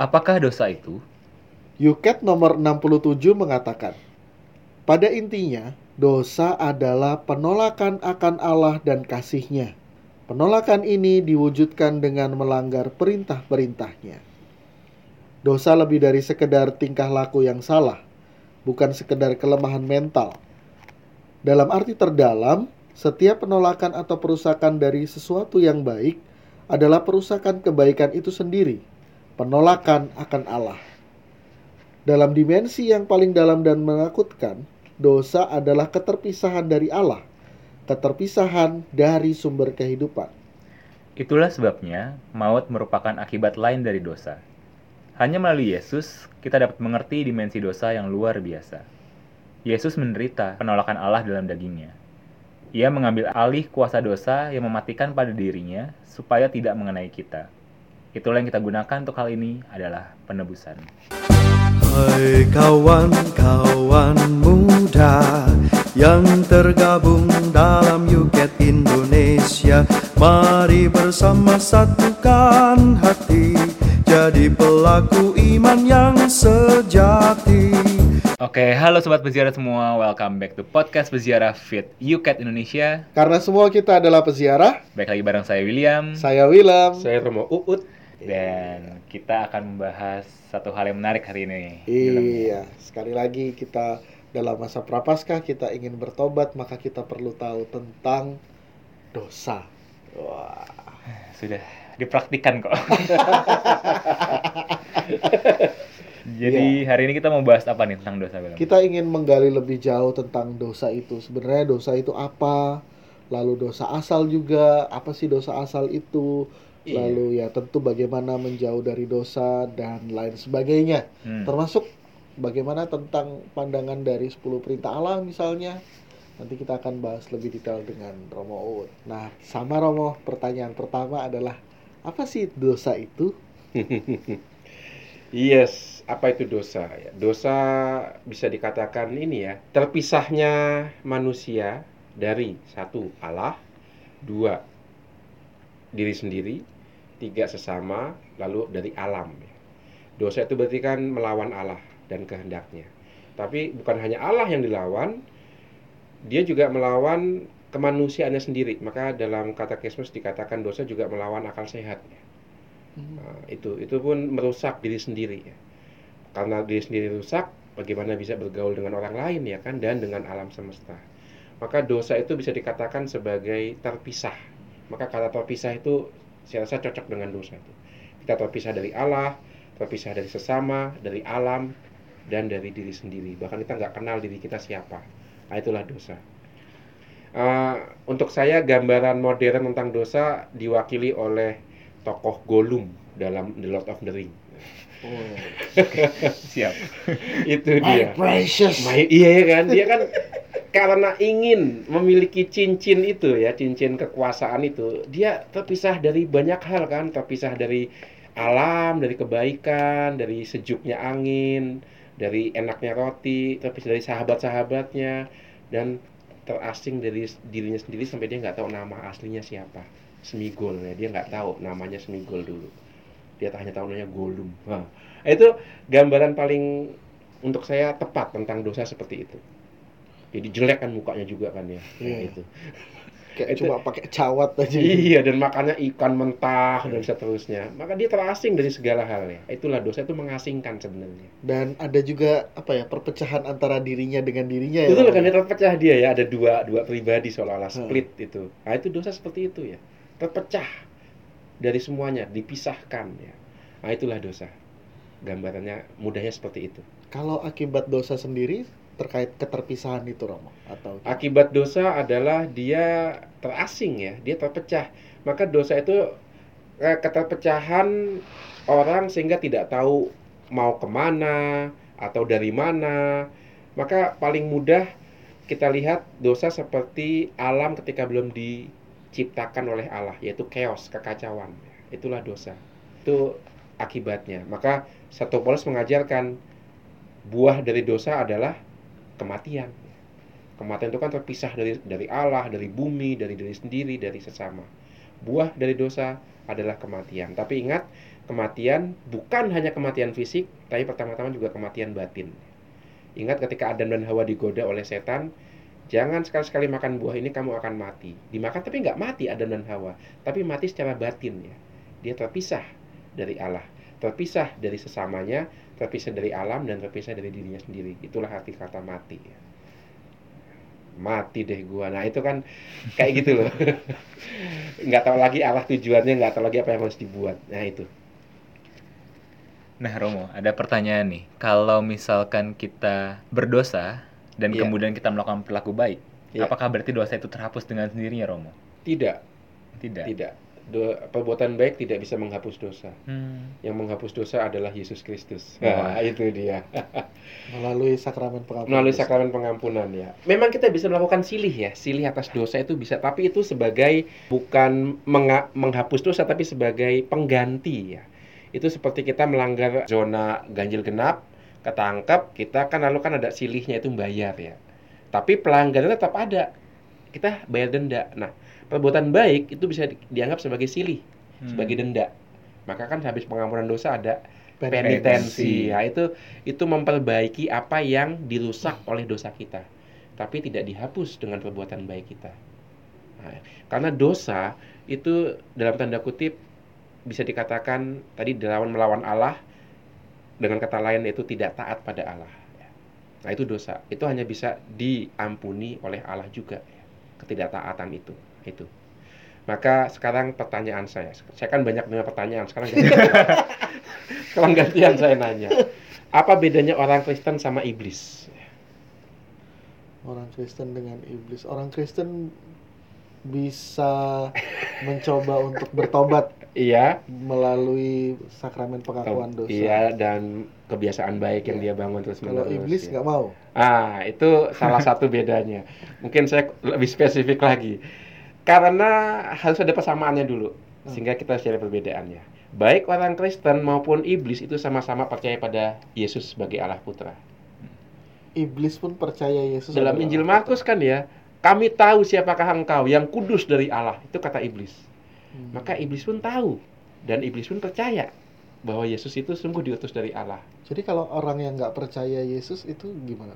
Apakah dosa itu? Yuket nomor 67 mengatakan, pada intinya, dosa adalah penolakan akan Allah dan kasih-Nya. Penolakan ini diwujudkan dengan melanggar perintah-perintahnya. Dosa lebih dari sekedar tingkah laku yang salah, bukan sekedar kelemahan mental. Dalam arti terdalam, setiap penolakan atau perusakan dari sesuatu yang baik adalah perusakan kebaikan itu sendiri, penolakan akan Allah. Dalam dimensi yang paling dalam dan menakutkan, dosa adalah keterpisahan dari Allah, keterpisahan dari sumber kehidupan. Itulah sebabnya maut merupakan akibat lain dari dosa. Hanya melalui Yesus, kita dapat mengerti dimensi dosa yang luar biasa. Yesus menderita penolakan Allah dalam dagingnya. Ia mengambil alih kuasa dosa yang mematikan pada dirinya supaya tidak mengenai kita. Itulah yang kita gunakan untuk hal ini adalah penebusan. Hai kawan-kawan muda yang tergabung dalam Yuket Indonesia Mari bersama satukan hati Jadi pelaku iman yang sejati Oke, halo sobat peziarah semua. Welcome back to podcast Peziarah Fit Yuket Indonesia. Karena semua kita adalah peziarah, Baik lagi bareng saya William saya Willem. Saya Romo Uut. Dan kita akan membahas satu hal yang menarik hari ini. Iya, sekali lagi kita dalam masa prapaskah kita ingin bertobat, maka kita perlu tahu tentang dosa. Wah. Sudah dipraktikkan kok. Jadi hari ini kita mau bahas apa nih tentang dosa William? Kita ingin menggali lebih jauh tentang dosa itu. Sebenarnya dosa itu apa? Lalu dosa asal juga, apa sih dosa asal itu? Iya. Lalu ya tentu bagaimana menjauh dari dosa dan lain sebagainya. Hmm. Termasuk bagaimana tentang pandangan dari 10 perintah Allah misalnya. Nanti kita akan bahas lebih detail dengan Romo Uut. Nah, sama Romo, pertanyaan pertama adalah apa sih dosa itu? Yes, apa itu dosa? Dosa bisa dikatakan ini ya, terpisahnya manusia dari satu Allah, dua diri sendiri, tiga sesama, lalu dari alam. Dosa itu berarti kan melawan Allah dan kehendaknya. Tapi bukan hanya Allah yang dilawan, dia juga melawan kemanusiaannya sendiri. Maka dalam katekismus dikatakan dosa juga melawan akal sehat. ya. Nah, itu itu pun merusak diri sendiri ya. Karena diri sendiri rusak, bagaimana bisa bergaul dengan orang lain ya kan dan dengan alam semesta. Maka dosa itu bisa dikatakan sebagai terpisah. Maka kata terpisah itu saya rasa cocok dengan dosa itu. Kita terpisah dari Allah, terpisah dari sesama, dari alam dan dari diri sendiri. Bahkan kita nggak kenal diri kita siapa. Nah, itulah dosa. Eh, untuk saya gambaran modern tentang dosa diwakili oleh tokoh Gollum dalam The Lord of the Ring. Siap. Itu My dia. precious. Ma- iya ya kan, dia kan karena ingin memiliki cincin itu ya, cincin kekuasaan itu, dia terpisah dari banyak hal kan, terpisah dari alam, dari kebaikan, dari sejuknya angin, dari enaknya roti, terpisah dari sahabat-sahabatnya, dan terasing dari dirinya sendiri sampai dia nggak tahu nama aslinya siapa. Semigol ya, dia nggak tahu namanya Semigol dulu. Dia hanya tahu namanya Gollum. Nah, itu gambaran paling untuk saya tepat tentang dosa seperti itu. Jadi jelek kan mukanya juga kan ya. Nah, Iya. itu. Kayak Itu- cuma pakai cawat aja. Iya dan makannya ikan mentah dan seterusnya. Maka dia terasing dari segala hal ya. Itulah dosa itu mengasingkan sebenarnya. Dan ada juga apa ya perpecahan antara dirinya dengan dirinya ya. Itu kan dia terpecah dia ya. Ada dua dua pribadi seolah-olah Hmm. split itu. Nah itu dosa seperti itu ya. Terpecah dari semuanya, dipisahkan ya. Nah itulah dosa. Gambarannya mudahnya seperti itu. Kalau akibat dosa sendiri terkait keterpisahan itu Romo atau Akibat dosa adalah dia terasing ya, dia terpecah. Maka dosa itu eh, keterpecahan orang sehingga tidak tahu mau ke mana atau dari mana. Maka paling mudah kita lihat dosa seperti alam ketika belum diciptakan oleh Allah, yaitu chaos, kekacauan. Itulah dosa. Itu akibatnya. Maka satu Paulus mengajarkan buah dari dosa adalah kematian. Kematian itu kan terpisah dari dari Allah, dari bumi, dari diri sendiri, dari sesama. Buah dari dosa adalah kematian. Tapi ingat, kematian bukan hanya kematian fisik, tapi pertama-tama juga kematian batin. Ingat ketika Adam dan Hawa digoda oleh setan, jangan sekali-sekali makan buah ini kamu akan mati. Dimakan tapi nggak mati Adam dan Hawa, tapi mati secara batin ya. Dia terpisah dari Allah, terpisah dari sesamanya, terpisah dari alam dan terpisah dari dirinya sendiri. Itulah arti kata mati. Ya. Mati deh gua. Nah itu kan kayak gitu loh. nggak tahu lagi Allah tujuannya, nggak tahu lagi apa yang harus dibuat. Nah itu. Nah, Romo, ada pertanyaan nih. Kalau misalkan kita berdosa dan Iya. kemudian kita melakukan perilaku baik, Iya. apakah berarti dosa itu terhapus dengan sendirinya, Romo? Tidak, Tidak. tidak. Do- perbuatan baik tidak bisa menghapus dosa. Hmm. Yang menghapus dosa adalah Yesus Kristus. Nah, itu dia. melalui sakramen pengampunan. Melalui sakramen pengampunan ya. Memang kita bisa melakukan silih ya, silih atas dosa itu bisa, tapi itu sebagai bukan menga- menghapus dosa, tapi sebagai pengganti ya. Itu seperti kita melanggar zona ganjil genap, ketangkep, kita kan lalu kan ada silihnya itu bayar ya. Tapi pelanggaran tetap ada. Kita bayar denda. Nah, perbuatan baik itu bisa di- dianggap sebagai silih, Hmm. sebagai denda. Maka kan habis pengampunan dosa ada Penitensi. Ya, itu itu memperbaiki apa yang dirusak oleh dosa kita. Tapi tidak dihapus dengan perbuatan baik kita. Nah, karena dosa itu dalam tanda kutip bisa dikatakan tadi dilawan melawan Allah dengan kata lain itu tidak taat pada Allah. Nah, itu dosa. Itu hanya bisa diampuni oleh Allah juga ya. Ketidaktaatan itu. Itu. Maka sekarang pertanyaan saya, saya kan banyak dengar pertanyaan, sekarang gantian, sekarang gantian saya nanya, apa bedanya orang Kristen sama iblis? Orang Kristen dengan iblis. Orang Kristen bisa mencoba untuk bertobat Iya, melalui sakramen pengakuan dosa. iya dan kebiasaan baik yang dia bangun terus Kalau menerus. iblis ya. nggak mau. Ah, itu salah satu bedanya. Mungkin saya lebih spesifik lagi. Karena harus ada persamaannya dulu, sehingga kita harus cari perbedaannya. Baik orang Kristen maupun iblis itu sama-sama percaya pada Yesus sebagai Allah Putra. Iblis pun percaya Yesus. Dalam Injil. Markus kan ya, kami tahu siapakah engkau yang kudus dari Allah. Itu kata iblis. Hmm. Maka iblis pun tahu dan iblis pun percaya bahwa Yesus itu sungguh diutus dari Allah. Jadi kalau orang yang nggak percaya Yesus itu gimana?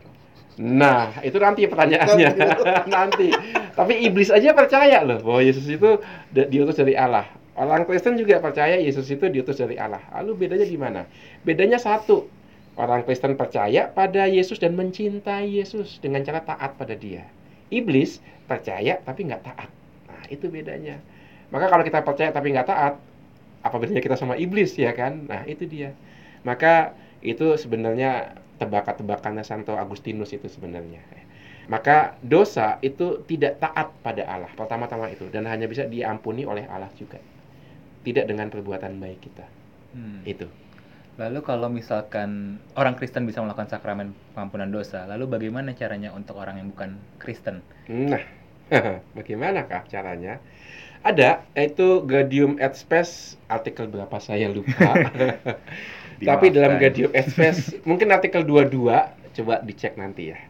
Nah, itu nanti pertanyaannya. Nanti. Tapi iblis aja percaya loh bahwa Yesus itu diutus dari Allah. Orang Kristen juga percaya Yesus itu diutus dari Allah. Lalu bedanya di mana? Bedanya satu. Orang Kristen percaya pada Yesus dan mencintai Yesus dengan cara taat pada dia. Iblis percaya tapi nggak taat. Nah, itu bedanya. Maka kalau kita percaya tapi nggak taat, apa bedanya kita sama iblis ya kan? Nah, itu dia. Maka itu sebenarnya tebak-tebakannya Santo Agustinus itu sebenarnya. Maka dosa itu tidak taat pada Allah. Pertama-tama itu dan hanya bisa diampuni oleh Allah juga. Tidak dengan perbuatan baik kita. Hmm. Itu. Lalu kalau misalkan orang Kristen bisa melakukan sakramen pengampunan dosa, lalu bagaimana caranya untuk orang yang bukan Kristen? Nah, bagaimanakah caranya? Ada, yaitu Gaudium et Spes, artikel berapa saya lupa. Tapi dalam et Spes, mungkin artikel 22, coba dicek nanti ya.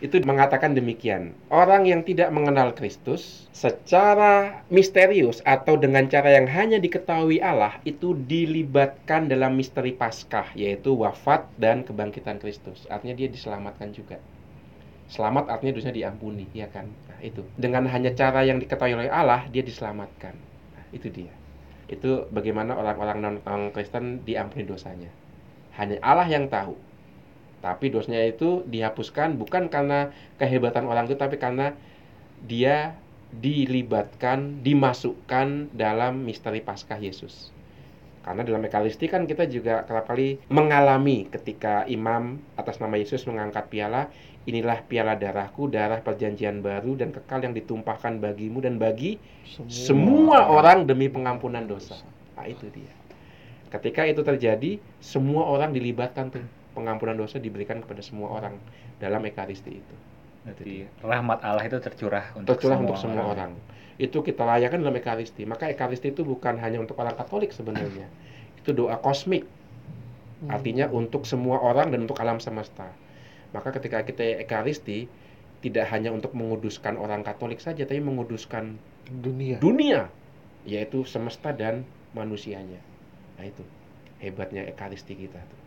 Itu mengatakan demikian. Orang yang tidak mengenal Kristus secara misterius atau dengan cara yang hanya diketahui Allah itu dilibatkan dalam misteri Paskah yaitu wafat dan kebangkitan Kristus. Artinya dia diselamatkan juga. Selamat artinya dosanya diampuni, ya kan? Nah, itu. Dengan hanya cara yang diketahui oleh Allah, dia diselamatkan. Nah, itu dia. Itu bagaimana orang-orang non Kristen diampuni dosanya. Hanya Allah yang tahu. Tapi dosanya itu dihapuskan bukan karena kehebatan orang itu, tapi karena dia dilibatkan, dimasukkan dalam misteri Paskah Yesus. Karena dalam Ekaristi kan kita juga kerap kali mengalami ketika imam atas nama Yesus mengangkat piala, inilah piala darahku, darah perjanjian baru dan kekal yang ditumpahkan bagimu dan bagi semua orang demi pengampunan dosa. Nah, itu dia. Ketika itu terjadi, semua orang dilibatkan tuh. Pengampunan dosa diberikan kepada semua orang dalam Ekaristi itu. Berarti rahmat Allah itu tercurah untuk Tercurah semua untuk semua orang. Itu kita rayakan dalam Ekaristi. Maka Ekaristi itu bukan hanya untuk orang Katolik sebenarnya. Itu doa kosmik. Hmm. Artinya untuk semua orang dan untuk alam semesta. Maka ketika kita Ekaristi tidak hanya untuk menguduskan orang Katolik saja, tapi menguduskan dunia. dunia, yaitu semesta dan manusianya. Nah itu hebatnya ekaristi kita tuh.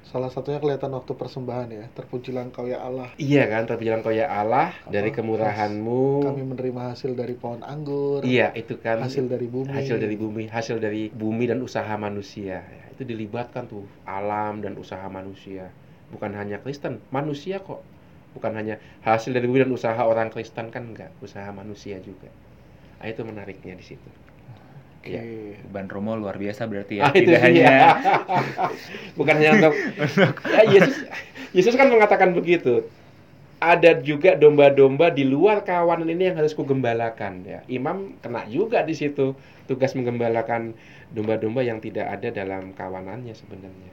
Salah satunya kelihatan waktu persembahan ya. Terpujilah engkau ya Allah. Iya kan, terbilang kau ya Allah dari Apa? kemurahanmu. Kami menerima hasil dari pohon anggur. Iya, itu kan Hasil dari bumi. hasil dari bumi, hasil dari bumi dan usaha manusia. Ya, itu dilibatkan tuh alam dan usaha manusia. Bukan hanya Kristen, manusia kok. Bukan hanya hasil dari bumi dan usaha orang Kristen kan enggak, usaha manusia juga. Nah, itu menariknya di situ. Oke. Ban Romo luar biasa berarti ya. Ah, Tidak hanya bukan hanya untuk ya, Yesus Yesus kan mengatakan begitu. Ada juga domba-domba di luar kawanan ini yang harus kugembalakan ya. Imam kena juga di situ tugas menggembalakan domba-domba yang tidak ada dalam kawanannya sebenarnya.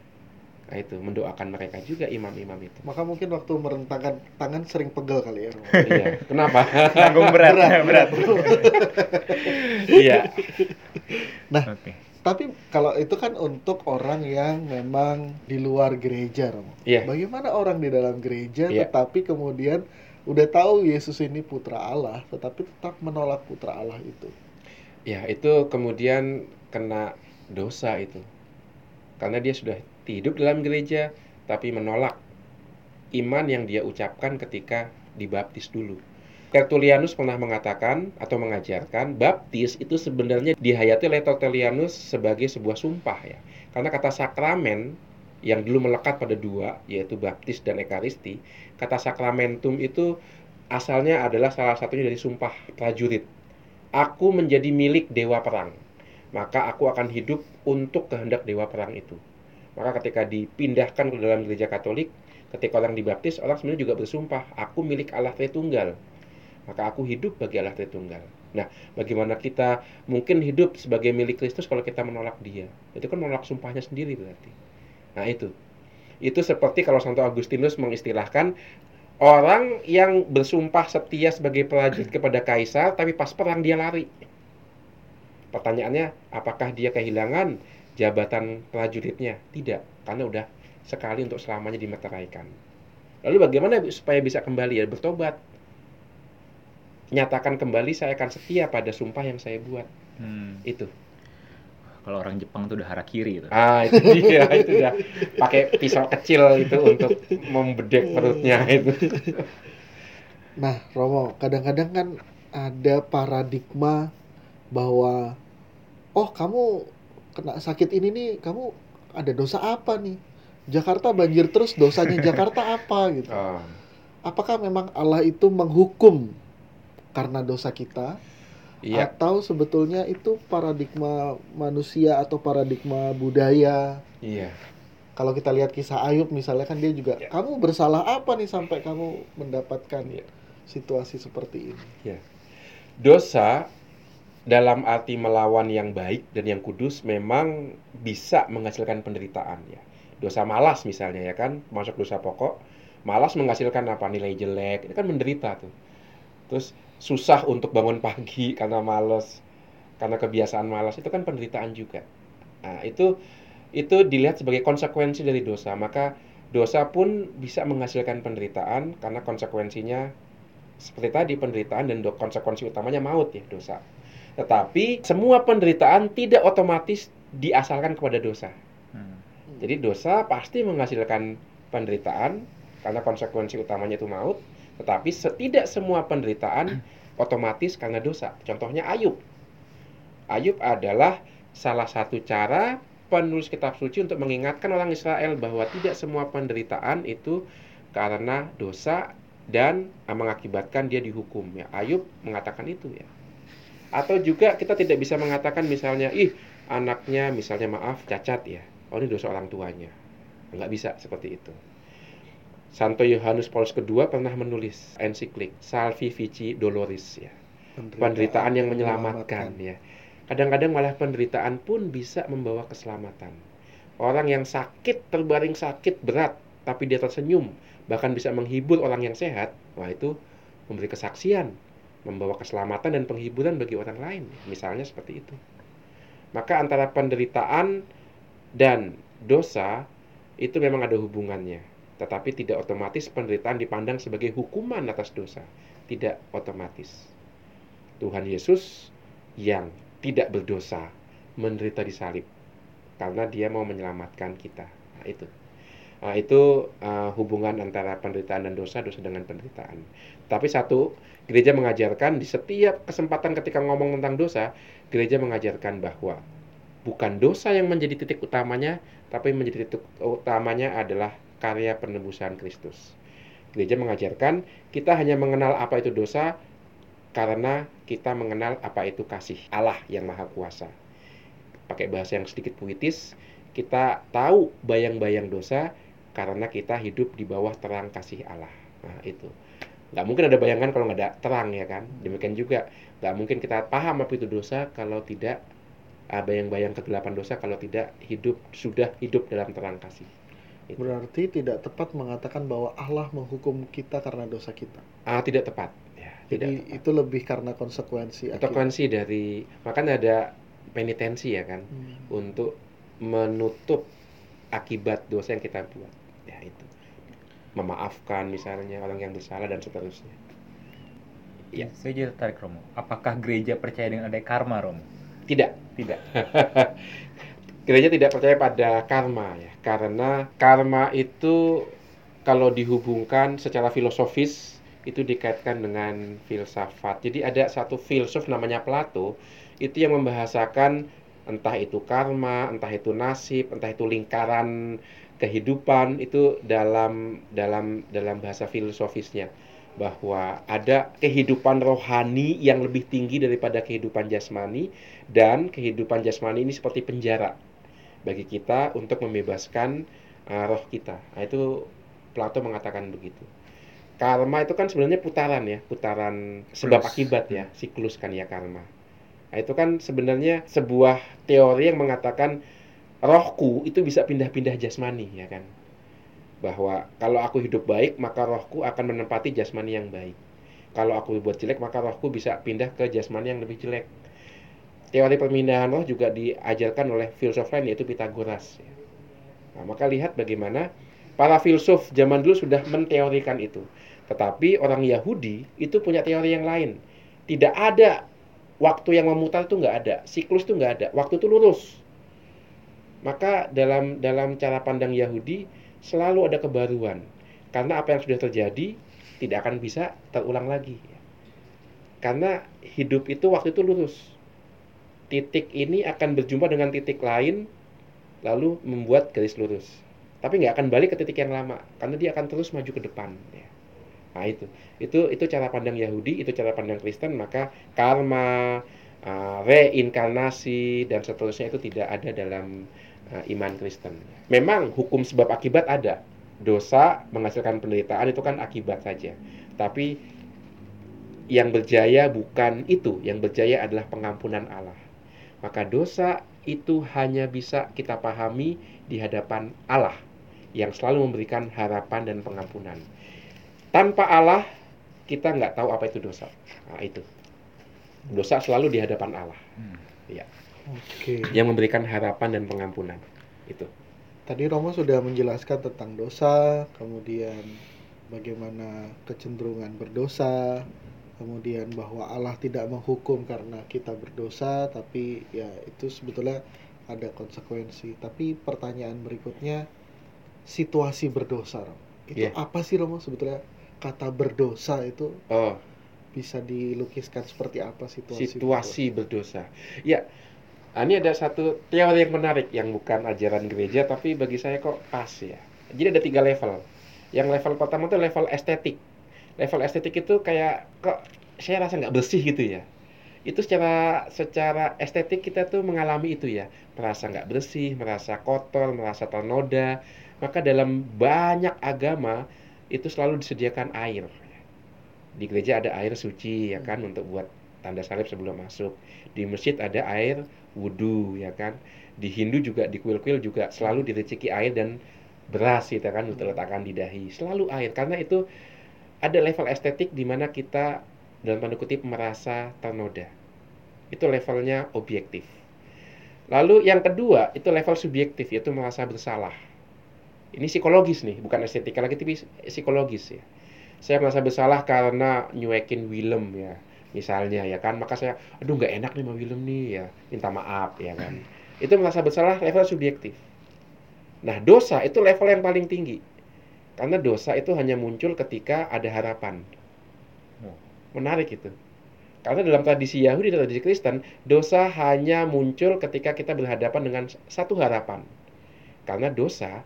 Nah itu mendoakan mereka juga imam-imam itu. Maka mungkin waktu merentangkan tangan sering pegel kali ya. Romo. iya. Kenapa? tanggung berat, berat. Iya. Oke. Tapi kalau itu kan untuk orang yang memang di luar gereja, Romo. Iya. Bagaimana orang di dalam gereja Iya. tetapi kemudian udah tahu Yesus ini putra Allah, tetapi tetap menolak putra Allah itu. Ya, itu kemudian kena dosa itu. Karena dia sudah hidup dalam gereja tapi menolak iman yang dia ucapkan ketika dibaptis dulu. Tertullianus pernah mengatakan atau mengajarkan baptis itu sebenarnya dihayati oleh Tertullianus sebagai sebuah sumpah ya. Karena kata sakramen yang dulu melekat pada dua yaitu baptis dan ekaristi, kata sakramentum itu asalnya adalah salah satunya dari sumpah prajurit. Aku menjadi milik dewa perang. Maka aku akan hidup untuk kehendak dewa perang itu. Maka ketika dipindahkan ke dalam gereja Katolik, ketika orang dibaptis, orang sebenarnya juga bersumpah, aku milik Allah Tritunggal. Maka aku hidup bagi Allah Tritunggal. Nah, bagaimana kita mungkin hidup sebagai milik Kristus kalau kita menolak Dia? Itu kan menolak sumpahnya sendiri berarti. Nah, itu. Itu seperti kalau Santo Agustinus mengistilahkan orang yang bersumpah setia sebagai prajurit kepada kaisar tapi pas perang dia lari. Pertanyaannya, apakah dia kehilangan jabatan prajuritnya? Tidak, karena udah sekali untuk selamanya dimeteraikan. Lalu bagaimana supaya bisa kembali ya bertobat? Nyatakan kembali saya akan setia pada sumpah yang saya buat. Hmm. Itu. Kalau orang Jepang tuh udah harakiri itu. Ah, itu dia, itu udah pakai pisau kecil itu untuk membedek perutnya itu. Nah, Romo, kadang-kadang kan ada paradigma bahwa oh, kamu kena sakit ini nih, kamu ada dosa apa nih? Jakarta banjir terus, dosanya Jakarta apa gitu. Oh, Apakah memang Allah itu menghukum karena dosa kita iya. atau sebetulnya itu paradigma manusia atau paradigma budaya? Iya. Kalau kita lihat kisah Ayub misalnya kan dia juga Ya. kamu bersalah apa nih sampai kamu mendapatkan Ya. situasi seperti ini? Dosa dalam arti melawan yang baik dan yang kudus memang bisa menghasilkan penderitaan ya. Dosa malas misalnya ya kan, masuk dosa pokok. Malas menghasilkan apa? Nilai jelek. Itu kan menderita tuh. Terus susah untuk bangun pagi karena malas, karena kebiasaan malas itu kan penderitaan juga. Nah, itu itu dilihat sebagai konsekuensi dari dosa. Maka dosa pun bisa menghasilkan penderitaan karena konsekuensinya seperti tadi penderitaan dan konsekuensi utamanya maut ya dosa. Tetapi semua penderitaan tidak otomatis diasalkan kepada dosa. Hmm. Jadi dosa pasti menghasilkan penderitaan karena konsekuensi utamanya itu maut, tetapi tidak semua penderitaan otomatis karena dosa. Contohnya Ayub. Ayub adalah salah satu cara penulis kitab suci untuk mengingatkan orang Israel bahwa tidak semua penderitaan itu karena dosa dan mengakibatkan dia dihukum ya. Ayub mengatakan itu ya. Atau juga kita tidak bisa mengatakan misalnya ih anaknya misalnya maaf cacat ya. Oh ini dosa orang tuanya. Nggak bisa seperti itu. Santo Yohanes Paulus II pernah menulis ensiklik Salvi Vici Doloris ya. Penderitaan yang menyelamatkan ya. Kadang-kadang malah penderitaan pun bisa membawa keselamatan. Orang yang sakit terbaring sakit berat tapi dia tersenyum bahkan bisa menghibur orang yang sehat, wah itu memberi kesaksian, membawa keselamatan dan penghiburan bagi orang lain. Misalnya seperti itu. Maka antara penderitaan dan dosa itu memang ada hubungannya. Tetapi tidak otomatis penderitaan dipandang sebagai hukuman atas dosa. Tidak otomatis. Tuhan Yesus yang tidak berdosa menderita di salib karena dia mau menyelamatkan kita. Nah, itu. Nah, itu uh, hubungan antara penderitaan dan dosa, dosa dengan penderitaan. Tapi satu, gereja mengajarkan di setiap kesempatan ketika ngomong tentang dosa, gereja mengajarkan bahwa bukan dosa yang menjadi titik utamanya, tapi menjadi titik utamanya adalah karya penebusan Kristus. Gereja mengajarkan kita hanya mengenal apa itu dosa karena kita mengenal apa itu kasih Allah yang Maha Kuasa. Pakai bahasa yang sedikit puitis, kita tahu bayang-bayang dosa karena kita hidup di bawah terang kasih Allah. Nah, itu. Nggak mungkin ada bayangan kalau nggak ada terang ya kan. Demikian juga nggak mungkin kita paham apa itu dosa kalau tidak bayang-bayang kegelapan dosa kalau tidak hidup sudah hidup dalam terang kasih. Itu. Berarti tidak tepat mengatakan bahwa Allah menghukum kita karena dosa kita. Ah, tidak tepat. Ya, Jadi tidak tepat. itu lebih karena konsekuensi. Konsekuensi dari makanya ada penitensi ya kan hmm. untuk menutup akibat dosa yang kita buat itu. Memaafkan misalnya orang yang bersalah dan seterusnya. Ya. Saya jadi tertarik Romo. Apakah gereja percaya dengan ada karma Romo? Tidak. Tidak. Gereja tidak percaya pada karma ya. Karena karma itu kalau dihubungkan secara filosofis itu dikaitkan dengan filsafat. Jadi ada satu filsuf namanya Plato itu yang membahasakan entah itu karma entah itu nasib entah itu lingkaran kehidupan itu dalam dalam dalam bahasa filosofisnya bahwa ada kehidupan rohani yang lebih tinggi daripada kehidupan jasmani dan kehidupan jasmani ini seperti penjara bagi kita untuk membebaskan uh, roh kita. Nah, itu Plato mengatakan begitu. Karma itu kan sebenarnya putaran ya, putaran sebab akibat ya, siklus kan ya karma. Nah, itu kan sebenarnya sebuah teori yang mengatakan rohku itu bisa pindah-pindah jasmani ya kan? Bahwa kalau aku hidup baik maka rohku akan menempati jasmani yang baik. Kalau aku buat jelek maka rohku bisa pindah ke jasmani yang lebih jelek. Teori pemindahan roh juga diajarkan oleh filsuf lain yaitu Pitagoras ya. nah, maka lihat bagaimana para filsuf zaman dulu sudah menteorikan itu. Tetapi orang Yahudi itu punya teori yang lain. Tidak ada waktu yang memutar itu nggak ada siklus itu nggak ada waktu itu lurus maka dalam dalam cara pandang Yahudi selalu ada kebaruan. Karena apa yang sudah terjadi tidak akan bisa terulang lagi. Karena hidup itu waktu itu lurus. Titik ini akan berjumpa dengan titik lain lalu membuat garis lurus. Tapi nggak akan balik ke titik yang lama karena dia akan terus maju ke depan. Nah itu, itu itu cara pandang Yahudi, itu cara pandang Kristen. Maka karma, uh, reinkarnasi dan seterusnya itu tidak ada dalam uh, iman Kristen. Memang hukum sebab akibat ada. Dosa menghasilkan penderitaan itu kan akibat saja. Tapi yang berjaya bukan itu, yang berjaya adalah pengampunan Allah. Maka dosa itu hanya bisa kita pahami di hadapan Allah yang selalu memberikan harapan dan pengampunan. Tanpa Allah, kita nggak tahu apa itu dosa. Nah, itu. Dosa selalu di hadapan Allah. Hmm. Ya. Oke. Okay. Yang memberikan harapan dan pengampunan. Itu. Tadi Romo sudah menjelaskan tentang dosa, kemudian bagaimana kecenderungan berdosa, kemudian bahwa Allah tidak menghukum karena kita berdosa, tapi ya itu sebetulnya ada konsekuensi. Tapi pertanyaan berikutnya, situasi berdosa, Romo. Itu yeah. apa sih Romo sebetulnya kata berdosa itu? Oh. Bisa dilukiskan seperti apa situasi? Situasi berdosa. berdosa. Ya, Nah, ini ada satu teori yang menarik yang bukan ajaran gereja tapi bagi saya kok pas ya. Jadi ada tiga level. Yang level pertama itu level estetik. Level estetik itu kayak kok saya rasa nggak bersih gitu ya. Itu secara secara estetik kita tuh mengalami itu ya, merasa nggak bersih, merasa kotor, merasa ternoda. Maka dalam banyak agama itu selalu disediakan air. Di gereja ada air suci ya kan untuk buat tanda salib sebelum masuk. Di masjid ada air wudhu ya kan. Di Hindu juga di kuil-kuil juga selalu diriciki air dan beras gitu kan untuk letakkan di dahi. Selalu air karena itu ada level estetik di mana kita dalam tanda kutip merasa ternoda. Itu levelnya objektif. Lalu yang kedua itu level subjektif yaitu merasa bersalah ini psikologis nih bukan estetik lagi tapi psikologis ya. Saya merasa bersalah karena nyuekin Willem ya misalnya ya kan. Maka saya aduh nggak enak nih sama Willem nih ya minta maaf ya kan. Itu merasa bersalah level subjektif. Nah dosa itu level yang paling tinggi. Karena dosa itu hanya muncul ketika ada harapan. Menarik itu. Karena dalam tradisi Yahudi dan tradisi Kristen dosa hanya muncul ketika kita berhadapan dengan satu harapan. Karena dosa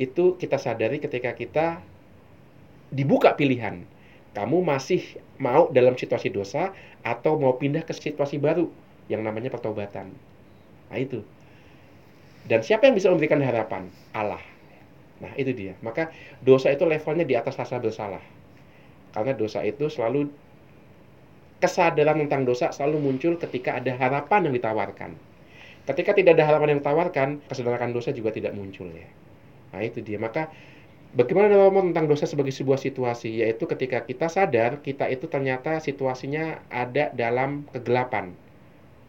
itu kita sadari ketika kita dibuka pilihan kamu masih mau dalam situasi dosa atau mau pindah ke situasi baru yang namanya pertobatan. Nah itu. Dan siapa yang bisa memberikan harapan? Allah. Nah itu dia. Maka dosa itu levelnya di atas rasa bersalah. Karena dosa itu selalu kesadaran tentang dosa selalu muncul ketika ada harapan yang ditawarkan. Ketika tidak ada harapan yang ditawarkan, kesadaran dosa juga tidak muncul ya. Nah itu dia. Maka Bagaimana ngomong tentang dosa sebagai sebuah situasi, yaitu ketika kita sadar kita itu ternyata situasinya ada dalam kegelapan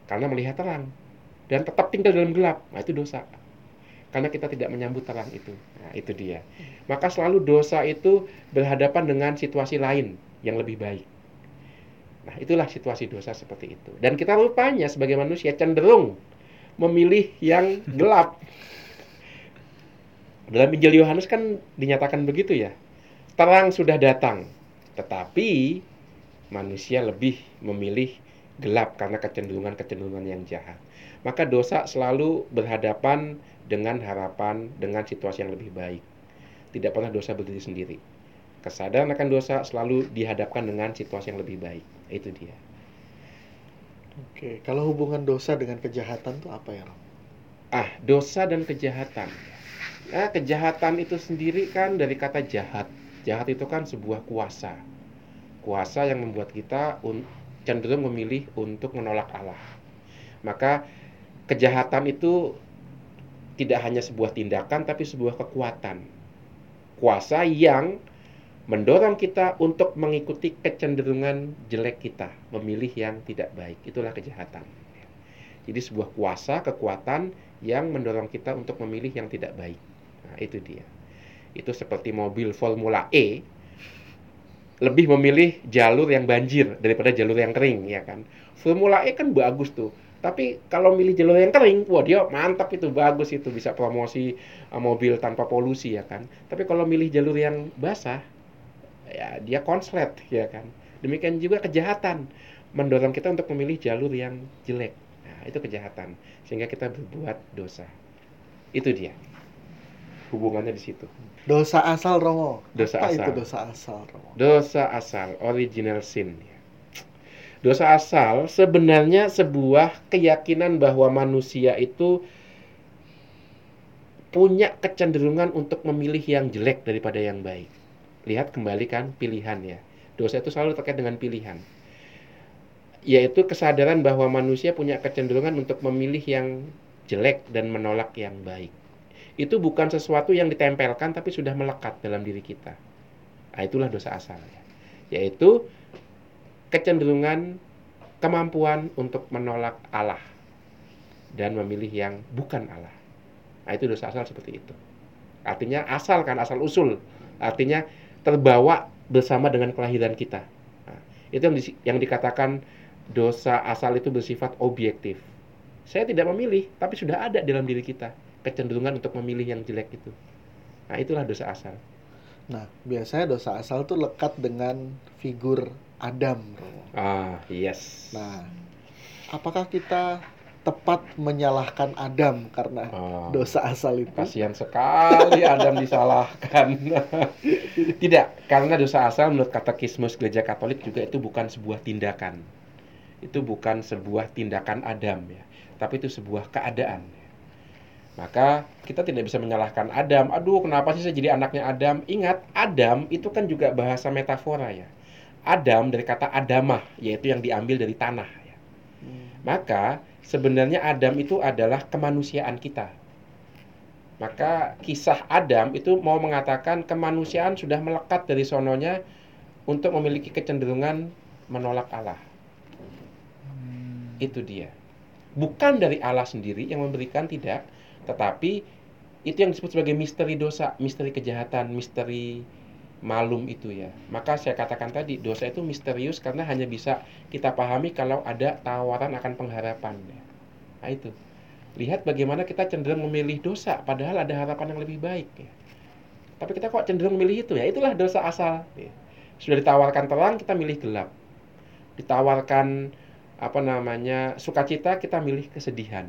karena melihat terang dan tetap tinggal dalam gelap, nah itu dosa. Karena kita tidak menyambut terang itu, nah itu dia. Maka selalu dosa itu berhadapan dengan situasi lain yang lebih baik. Nah itulah situasi dosa seperti itu. Dan kita rupanya sebagai manusia cenderung memilih yang gelap dalam Injil Yohanes kan dinyatakan begitu ya. Terang sudah datang, tetapi manusia lebih memilih gelap karena kecenderungan-kecenderungan yang jahat. Maka dosa selalu berhadapan dengan harapan, dengan situasi yang lebih baik. Tidak pernah dosa berdiri sendiri. Kesadaran akan dosa selalu dihadapkan dengan situasi yang lebih baik. Itu dia. Oke, kalau hubungan dosa dengan kejahatan itu apa ya, Rom? Ah, dosa dan kejahatan. Nah, kejahatan itu sendiri kan dari kata jahat. Jahat itu kan sebuah kuasa. Kuasa yang membuat kita cenderung memilih untuk menolak Allah. Maka kejahatan itu tidak hanya sebuah tindakan tapi sebuah kekuatan. Kuasa yang mendorong kita untuk mengikuti kecenderungan jelek kita, memilih yang tidak baik. Itulah kejahatan. Jadi sebuah kuasa, kekuatan yang mendorong kita untuk memilih yang tidak baik. Nah, itu dia. Itu seperti mobil Formula E lebih memilih jalur yang banjir daripada jalur yang kering, ya kan? Formula E kan bagus tuh. Tapi kalau milih jalur yang kering, wah dia mantap itu, bagus itu bisa promosi uh, mobil tanpa polusi ya kan. Tapi kalau milih jalur yang basah, ya dia konslet ya kan. Demikian juga kejahatan mendorong kita untuk memilih jalur yang jelek. Nah, itu kejahatan sehingga kita berbuat dosa. Itu dia hubungannya di situ. Dosa asal Romo. Dosa Apa asal. itu dosa asal Romo? Dosa asal, original sin. Dosa asal sebenarnya sebuah keyakinan bahwa manusia itu punya kecenderungan untuk memilih yang jelek daripada yang baik. Lihat kembali kan pilihan ya. Dosa itu selalu terkait dengan pilihan. Yaitu kesadaran bahwa manusia punya kecenderungan untuk memilih yang jelek dan menolak yang baik itu bukan sesuatu yang ditempelkan tapi sudah melekat dalam diri kita. Nah, itulah dosa asal ya. Yaitu kecenderungan kemampuan untuk menolak Allah dan memilih yang bukan Allah. Nah, itu dosa asal seperti itu. Artinya asal kan asal usul. Artinya terbawa bersama dengan kelahiran kita. Nah, itu yang, di, yang dikatakan dosa asal itu bersifat objektif. Saya tidak memilih, tapi sudah ada dalam diri kita kecenderungan untuk memilih yang jelek itu. Nah, itulah dosa asal. Nah, biasanya dosa asal tuh lekat dengan figur Adam. Ah, yes. Nah, apakah kita tepat menyalahkan Adam karena oh, dosa asal itu? Kasihan sekali Adam disalahkan. Tidak, karena dosa asal menurut katekismus gereja Katolik juga itu bukan sebuah tindakan. Itu bukan sebuah tindakan Adam ya, tapi itu sebuah keadaan maka kita tidak bisa menyalahkan Adam. Aduh, kenapa sih saya jadi anaknya Adam? Ingat, Adam itu kan juga bahasa metafora ya. Adam dari kata Adamah, yaitu yang diambil dari tanah. Ya. Hmm. Maka sebenarnya Adam itu adalah kemanusiaan kita. Maka kisah Adam itu mau mengatakan kemanusiaan sudah melekat dari sononya untuk memiliki kecenderungan menolak Allah. Hmm. Itu dia. Bukan dari Allah sendiri yang memberikan tidak, tetapi itu yang disebut sebagai misteri dosa, misteri kejahatan, misteri malum itu ya. Maka saya katakan tadi dosa itu misterius karena hanya bisa kita pahami kalau ada tawaran akan pengharapan. Ya. Nah itu. Lihat bagaimana kita cenderung memilih dosa padahal ada harapan yang lebih baik ya. Tapi kita kok cenderung memilih itu ya. Itulah dosa asal. Ya. Sudah ditawarkan terang kita milih gelap. Ditawarkan apa namanya sukacita kita milih kesedihan.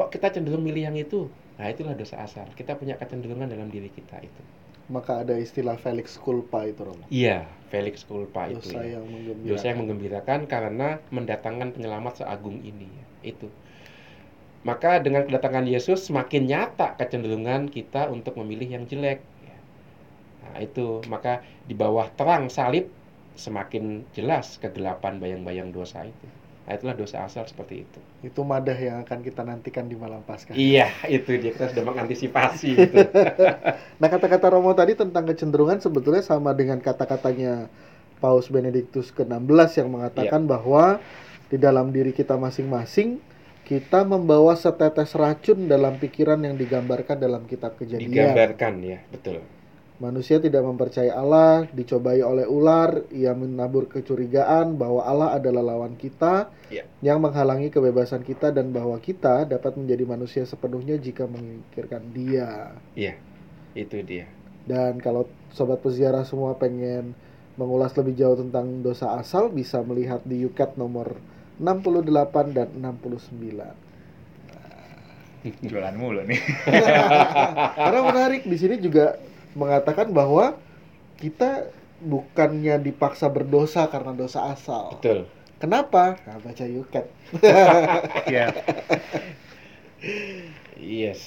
Kok kita cenderung milih yang itu? Nah, itulah dosa asal. Kita punya kecenderungan dalam diri kita itu maka ada istilah Felix culpa itu Romo. Iya, Felix culpa dosa itu. Ya. yang menggembirakan. Dosa yang menggembirakan karena mendatangkan penyelamat seagung ini. Ya. Itu. Maka dengan kedatangan Yesus semakin nyata kecenderungan kita untuk memilih yang jelek. Ya. Nah, itu maka di bawah terang salib semakin jelas kegelapan bayang-bayang dosa itu. Nah, itulah dosa asal seperti itu. Itu madah yang akan kita nantikan di malam Paskah. Iya, itu dia kita sudah mengantisipasi itu. nah, kata-kata Romo tadi tentang kecenderungan sebetulnya sama dengan kata-katanya Paus Benediktus ke-16 yang mengatakan iya. bahwa di dalam diri kita masing-masing kita membawa setetes racun dalam pikiran yang digambarkan dalam kitab kejadian. Digambarkan ya, betul. Manusia tidak mempercayai Allah, dicobai oleh ular, ia menabur kecurigaan bahwa Allah adalah lawan kita yeah. yang menghalangi kebebasan kita dan bahwa kita dapat menjadi manusia sepenuhnya jika memikirkan Dia. Iya, yeah, itu dia. Dan kalau sobat peziarah semua pengen mengulas lebih jauh tentang dosa asal bisa melihat di Yukat nomor 68 dan 69. Jualan mulu nih. Karena menarik di sini juga mengatakan bahwa kita bukannya dipaksa berdosa karena dosa asal. Betul. Kenapa? Nah, baca Yuket. Iya. yes.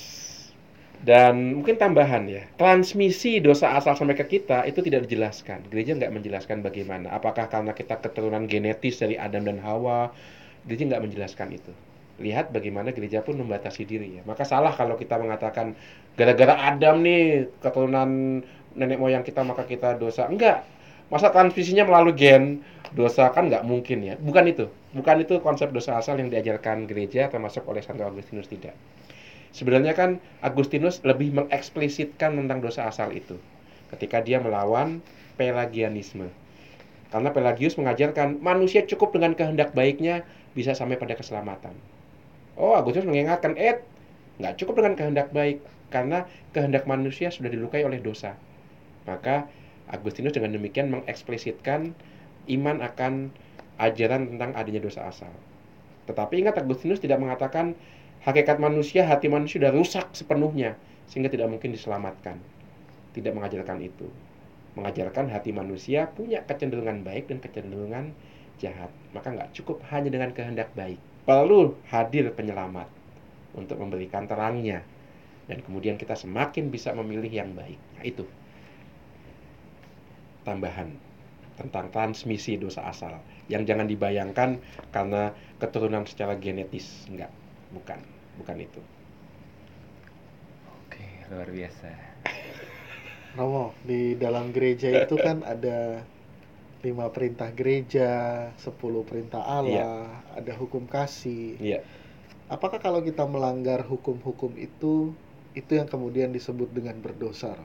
Dan mungkin tambahan ya, transmisi dosa asal sampai ke kita itu tidak dijelaskan. Gereja nggak menjelaskan bagaimana. Apakah karena kita keturunan genetis dari Adam dan Hawa? Gereja nggak menjelaskan itu lihat bagaimana gereja pun membatasi diri ya. Maka salah kalau kita mengatakan gara-gara Adam nih keturunan nenek moyang kita maka kita dosa. Enggak. Masa transmisinya melalui gen dosa kan nggak mungkin ya. Bukan itu. Bukan itu konsep dosa asal yang diajarkan gereja termasuk oleh Santo Agustinus tidak. Sebenarnya kan Agustinus lebih mengeksplisitkan tentang dosa asal itu ketika dia melawan Pelagianisme. Karena Pelagius mengajarkan manusia cukup dengan kehendak baiknya bisa sampai pada keselamatan. Oh, Agustinus mengingatkan, eh, nggak cukup dengan kehendak baik, karena kehendak manusia sudah dilukai oleh dosa. Maka Agustinus dengan demikian mengeksplisitkan iman akan ajaran tentang adanya dosa asal. Tetapi ingat Agustinus tidak mengatakan hakikat manusia, hati manusia sudah rusak sepenuhnya sehingga tidak mungkin diselamatkan. Tidak mengajarkan itu. Mengajarkan hati manusia punya kecenderungan baik dan kecenderungan jahat. Maka nggak cukup hanya dengan kehendak baik perlu hadir penyelamat untuk memberikan terangnya. Dan kemudian kita semakin bisa memilih yang baik. Nah, itu. Tambahan tentang transmisi dosa asal. Yang jangan dibayangkan karena keturunan secara genetis. Enggak. Bukan. Bukan itu. Oke luar biasa. Romo di dalam gereja itu kan ada lima perintah gereja, sepuluh perintah Allah, yeah. ada hukum kasih. Yeah. Apakah kalau kita melanggar hukum-hukum itu, itu yang kemudian disebut dengan berdosa?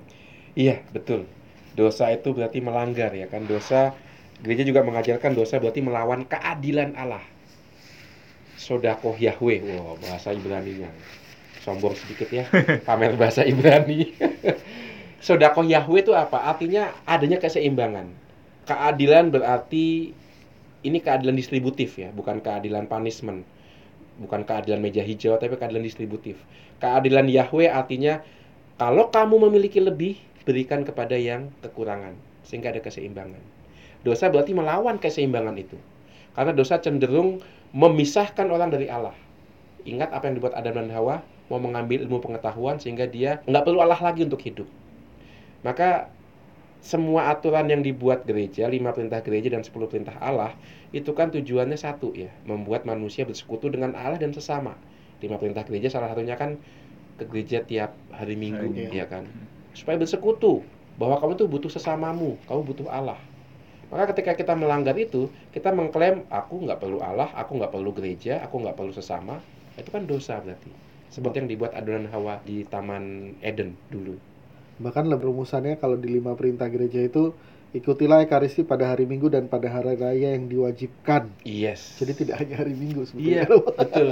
Iya, betul. Dosa itu berarti melanggar ya kan. Dosa, gereja juga mengajarkan dosa berarti melawan keadilan Allah. Sodakoh Yahweh, wow, bahasa Ibrani-nya. Sombong sedikit ya, pamer bahasa Ibrani. Sodakoh Yahweh itu apa? Artinya adanya keseimbangan keadilan berarti ini keadilan distributif ya, bukan keadilan punishment. Bukan keadilan meja hijau, tapi keadilan distributif. Keadilan Yahweh artinya kalau kamu memiliki lebih, berikan kepada yang kekurangan, sehingga ada keseimbangan. Dosa berarti melawan keseimbangan itu. Karena dosa cenderung memisahkan orang dari Allah. Ingat apa yang dibuat Adam dan Hawa, mau mengambil ilmu pengetahuan sehingga dia nggak perlu Allah lagi untuk hidup. Maka semua aturan yang dibuat gereja, lima perintah gereja dan sepuluh perintah Allah, itu kan tujuannya satu ya, membuat manusia bersekutu dengan Allah dan sesama. Lima perintah gereja salah satunya kan ke gereja tiap hari Minggu, okay. ya kan, supaya bersekutu bahwa kamu tuh butuh sesamamu, kamu butuh Allah. Maka ketika kita melanggar itu, kita mengklaim aku nggak perlu Allah, aku nggak perlu gereja, aku nggak perlu sesama, itu kan dosa berarti. Seperti yang dibuat adonan Hawa di Taman Eden dulu. Bahkan lebih rumusannya kalau di lima perintah gereja itu ikutilah ekaristi pada hari Minggu dan pada hari raya yang diwajibkan. Yes. Jadi tidak hanya hari Minggu Iya, sebetulnya. betul.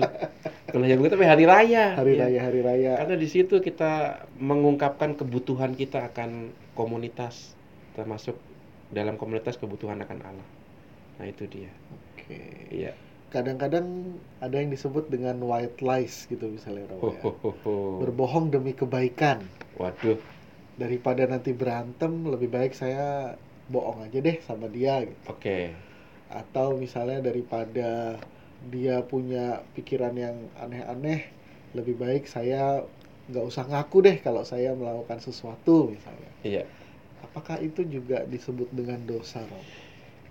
Kalau yang begitu tapi hari raya. hari Iya. raya hari raya. Karena di situ kita mengungkapkan kebutuhan kita akan komunitas, termasuk dalam komunitas kebutuhan akan Allah. Nah itu dia. Oke. Iya. Kadang-kadang ada yang disebut dengan white lies gitu misalnya Romo ya. Hohoho. Berbohong demi kebaikan. Waduh. Daripada nanti berantem lebih baik saya bohong aja deh sama dia gitu. Oke. atau misalnya daripada dia punya pikiran yang aneh-aneh lebih baik saya nggak usah ngaku deh kalau saya melakukan sesuatu misalnya Iya. apakah itu juga disebut dengan dosa Rob?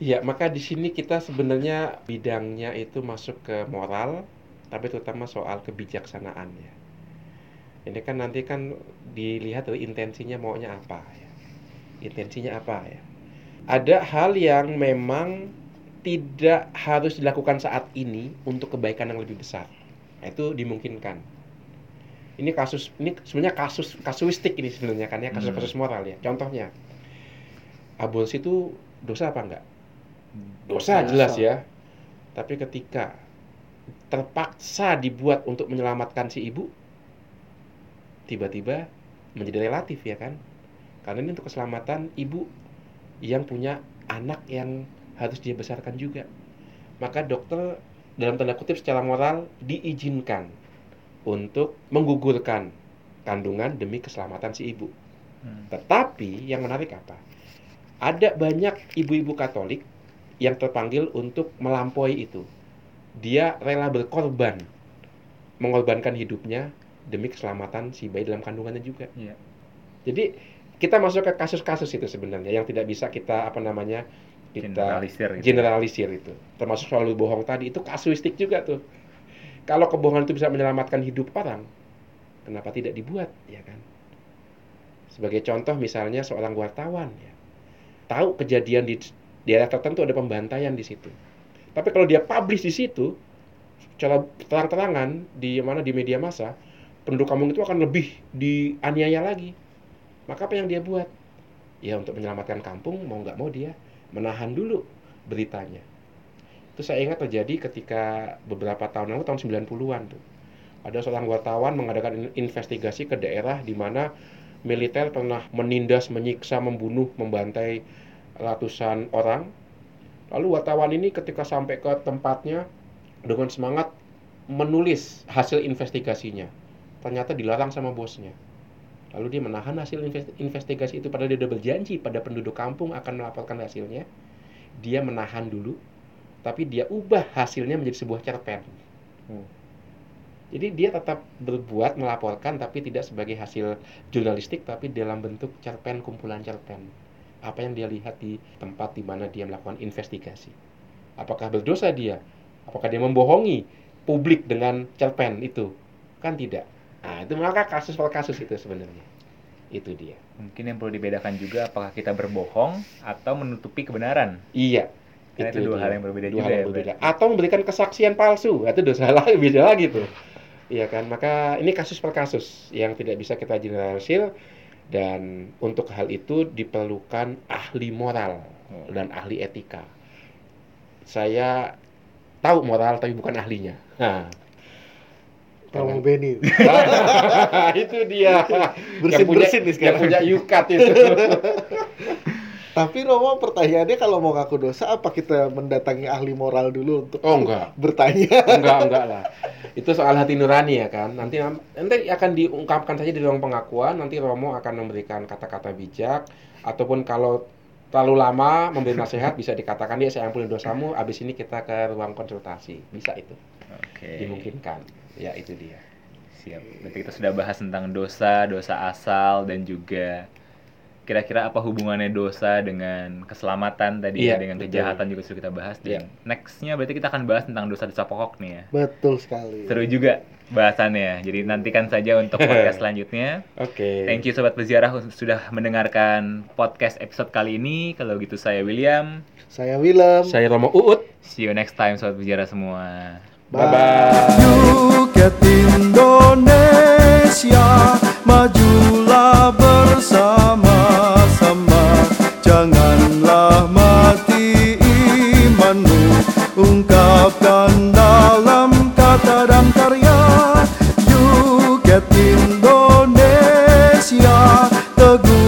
Iya, maka di sini kita sebenarnya bidangnya itu masuk ke moral, tapi terutama soal kebijaksanaan ya. Ini kan nanti kan dilihat dari intensinya maunya apa ya. Intensinya apa ya. Ada hal yang memang tidak harus dilakukan saat ini untuk kebaikan yang lebih besar. Nah, itu dimungkinkan. Ini kasus ini sebenarnya kasus kasuistik ini sebenarnya kan ya kasus-kasus moral ya. Contohnya aborsi itu dosa apa enggak? dosa Dosa. jelas ya. Tapi ketika terpaksa dibuat untuk menyelamatkan si ibu, tiba-tiba menjadi relatif ya kan? Karena ini untuk keselamatan ibu yang punya anak yang harus dia besarkan juga. Maka dokter dalam tanda kutip secara moral diizinkan untuk menggugurkan kandungan demi keselamatan si ibu. Hmm. Tetapi yang menarik apa? Ada banyak ibu-ibu Katolik yang terpanggil untuk melampaui itu. Dia rela berkorban, mengorbankan hidupnya demi keselamatan si bayi dalam kandungannya juga. Iya. Jadi kita masuk ke kasus-kasus itu sebenarnya yang tidak bisa kita apa namanya kita Generalisir gitu. generalisir itu. Termasuk selalu bohong tadi itu kasuistik juga tuh. Kalau kebohongan itu bisa menyelamatkan hidup orang, kenapa tidak dibuat, ya kan? Sebagai contoh misalnya seorang wartawan ya. Tahu kejadian di daerah tertentu ada pembantaian di situ. Tapi kalau dia publish di situ secara terang-terangan di mana di media massa, penduduk kampung itu akan lebih dianiaya lagi. Maka apa yang dia buat? Ya untuk menyelamatkan kampung mau nggak mau dia menahan dulu beritanya. Itu saya ingat terjadi ketika beberapa tahun lalu tahun 90-an tuh. Ada seorang wartawan mengadakan in- investigasi ke daerah di mana militer pernah menindas, menyiksa, membunuh, membantai ratusan orang. Lalu wartawan ini ketika sampai ke tempatnya dengan semangat menulis hasil investigasinya. Ternyata dilarang sama bosnya. Lalu dia menahan hasil invest- investigasi itu padahal dia sudah berjanji pada penduduk kampung akan melaporkan hasilnya. Dia menahan dulu, tapi dia ubah hasilnya menjadi sebuah cerpen. Hmm. Jadi dia tetap berbuat melaporkan tapi tidak sebagai hasil jurnalistik tapi dalam bentuk cerpen kumpulan cerpen. Apa yang dia lihat di tempat di mana dia melakukan investigasi. Apakah berdosa dia? Apakah dia membohongi publik dengan cerpen itu? Kan tidak. Nah, itu maka kasus per kasus itu sebenarnya. Itu dia. Mungkin yang perlu dibedakan juga apakah kita berbohong atau menutupi kebenaran. Iya. Karena itu dua dia. hal yang berbeda Dua juga hal ya, yang berbeda. berarti. Atau memberikan kesaksian palsu, itu dosa lagi beda lagi tuh. Iya kan? Maka ini kasus per kasus yang tidak bisa kita generalisir dan untuk hal itu diperlukan ahli moral Oh. dan ahli etika. Saya tahu moral tapi bukan ahlinya. Nah, Jangan- Beni itu dia. Bersin-bersin nih yang sekarang. punya yukat itu. tapi Romo pertanyaannya kalau mau ngaku dosa apa kita mendatangi ahli moral dulu untuk Oh enggak. bertanya enggak enggak lah itu soal hati nurani ya kan nanti nanti akan diungkapkan saja di ruang pengakuan nanti Romo akan memberikan kata-kata bijak ataupun kalau terlalu lama memberi nasihat bisa dikatakan dia saya ampuni dosamu abis ini kita ke ruang konsultasi bisa itu Oke. dimungkinkan ya itu dia Siap. Berarti kita sudah bahas tentang dosa, dosa asal dan juga kira-kira apa hubungannya dosa dengan keselamatan tadi ya, Iya, dengan betul. kejahatan juga sudah kita bahas. Dan nextnya berarti kita akan bahas tentang dosa-dosa pokok nih ya. betul sekali Seru juga bahasannya. Jadi nantikan saja untuk podcast selanjutnya. oke Thank you sobat berziarah sudah mendengarkan podcast episode kali ini. Kalau gitu saya William. saya Willem saya Romo Uut See you next time sobat berziarah semua. bye bye Indonesia Majulah bersama Janganlah mati imanmu Ungkapkan dalam kata dan karya. Yuket Indonesia Teguh.